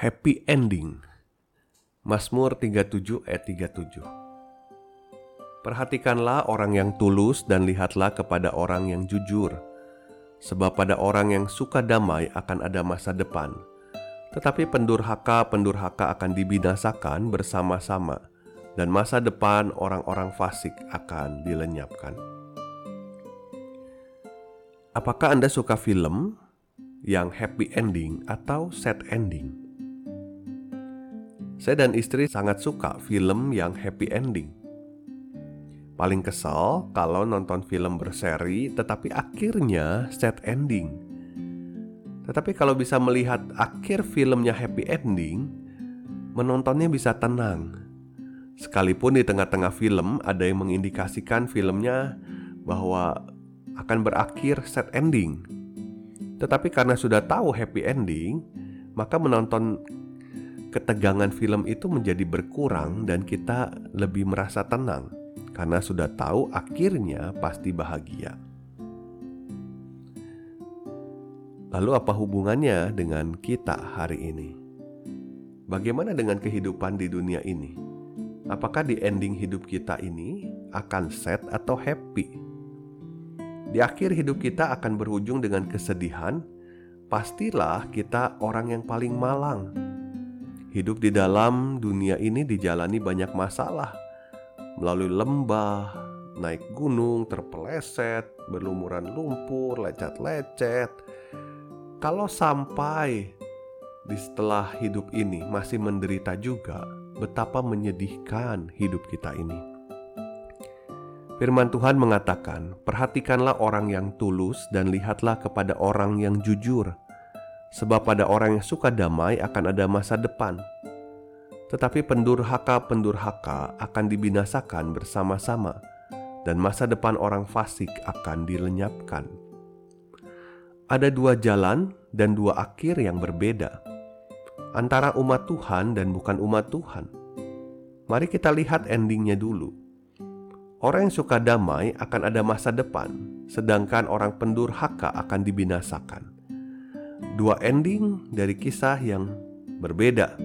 Happy ending. Mazmur 37 ayat 37. Perhatikanlah orang yang tulus dan lihatlah kepada orang yang jujur. Sebab pada orang yang suka damai akan ada masa depan. Tetapi pendurhaka-pendurhaka akan dibinasakan bersama-sama dan masa depan orang-orang fasik akan dilenyapkan. Apakah Anda suka film yang happy ending atau sad ending? Saya dan istri sangat suka film yang happy ending. Paling kesal kalau nonton film berseri tetapi akhirnya sad ending. Tetapi kalau bisa melihat akhir filmnya happy ending, menontonnya bisa tenang. Sekalipun di tengah-tengah film ada yang mengindikasikan filmnya bahwa akan berakhir sad ending. Tetapi karena sudah tahu happy ending, maka menonton ketegangan film itu menjadi berkurang dan kita lebih merasa tenang karena sudah tahu akhirnya pasti bahagia. Lalu apa hubungannya dengan kita hari ini? Bagaimana dengan kehidupan di dunia ini? Apakah di ending hidup kita ini akan sad atau happy? Di akhir hidup kita akan berujung dengan kesedihan, pastilah kita orang yang paling malang Hidup di dalam dunia ini dijalani banyak masalah melalui lembah, naik gunung, terpeleset, berlumuran lumpur, lecet-lecet. Kalau sampai di setelah hidup ini masih menderita juga, betapa menyedihkan hidup kita ini. Firman Tuhan mengatakan, "Perhatikanlah orang yang tulus dan lihatlah kepada orang yang jujur." Sebab pada orang yang suka damai akan ada masa depan. Tetapi pendurhaka-pendurhaka akan dibinasakan bersama-sama dan masa depan orang fasik akan dilenyapkan. Ada dua jalan dan dua akhir yang berbeda antara umat Tuhan dan bukan umat Tuhan. Mari kita lihat endingnya dulu. Orang yang suka damai akan ada masa depan, sedangkan orang pendurhaka akan dibinasakan dua ending dari kisah yang berbeda.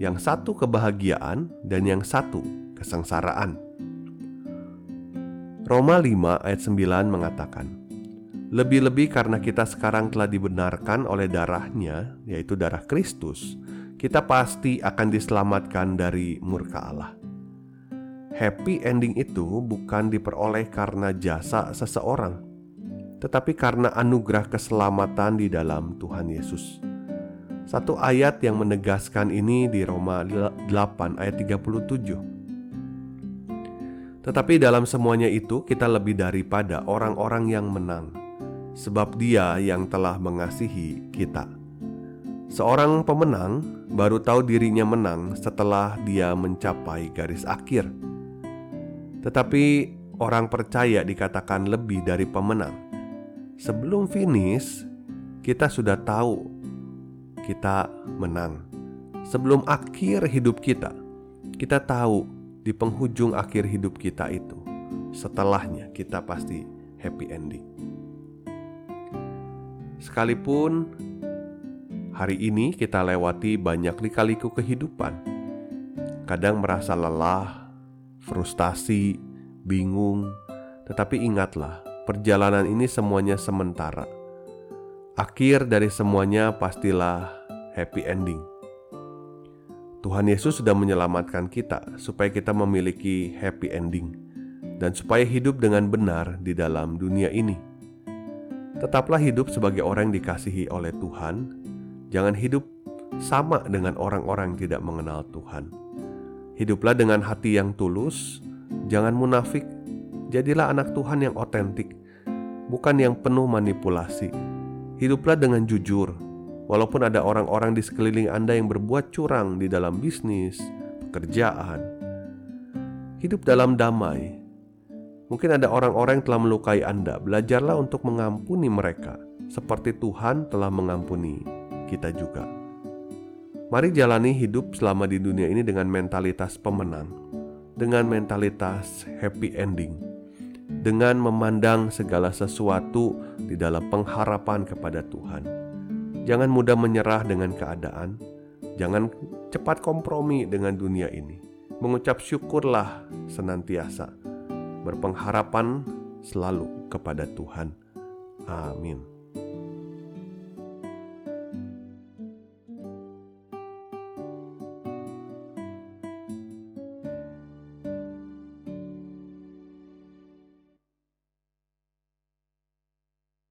Yang satu kebahagiaan dan yang satu kesengsaraan. Roma 5 ayat 9 mengatakan, Lebih-lebih karena kita sekarang telah dibenarkan oleh darahnya, yaitu darah Kristus, kita pasti akan diselamatkan dari murka Allah. Happy ending itu bukan diperoleh karena jasa seseorang, tetapi karena anugerah keselamatan di dalam Tuhan Yesus. Satu ayat yang menegaskan ini di Roma 8 ayat 37. Tetapi dalam semuanya itu kita lebih daripada orang-orang yang menang, sebab Dia yang telah mengasihi kita. Seorang pemenang baru tahu dirinya menang setelah dia mencapai garis akhir. Tetapi orang percaya dikatakan lebih dari pemenang sebelum finish kita sudah tahu kita menang. Sebelum akhir hidup kita, kita tahu di penghujung akhir hidup kita itu, setelahnya kita pasti happy ending. Sekalipun hari ini kita lewati banyak lika-liku kehidupan, kadang merasa lelah, frustasi, bingung, tetapi ingatlah perjalanan ini semuanya sementara. Akhir dari semuanya pastilah happy ending. Tuhan Yesus sudah menyelamatkan kita supaya kita memiliki happy ending dan supaya hidup dengan benar di dalam dunia ini. Tetaplah hidup sebagai orang yang dikasihi oleh Tuhan. Jangan hidup sama dengan orang-orang yang tidak mengenal Tuhan. Hiduplah dengan hati yang tulus, jangan munafik, Jadilah anak Tuhan yang otentik. bukan yang penuh manipulasi. Hiduplah dengan jujur, walaupun ada orang-orang di sekeliling Anda yang berbuat curang di dalam bisnis, pekerjaan. Hidup dalam damai. Mungkin ada orang-orang yang telah melukai Anda. Belajarlah untuk mengampuni mereka, seperti Tuhan telah mengampuni kita juga. Mari jalani hidup selama di dunia ini dengan mentalitas pemenang, dengan mentalitas happy ending, dengan memandang segala sesuatu di dalam pengharapan kepada Tuhan. Jangan mudah menyerah dengan keadaan, jangan cepat kompromi dengan dunia ini. Mengucap syukurlah senantiasa, berpengharapan selalu kepada Tuhan. Amin.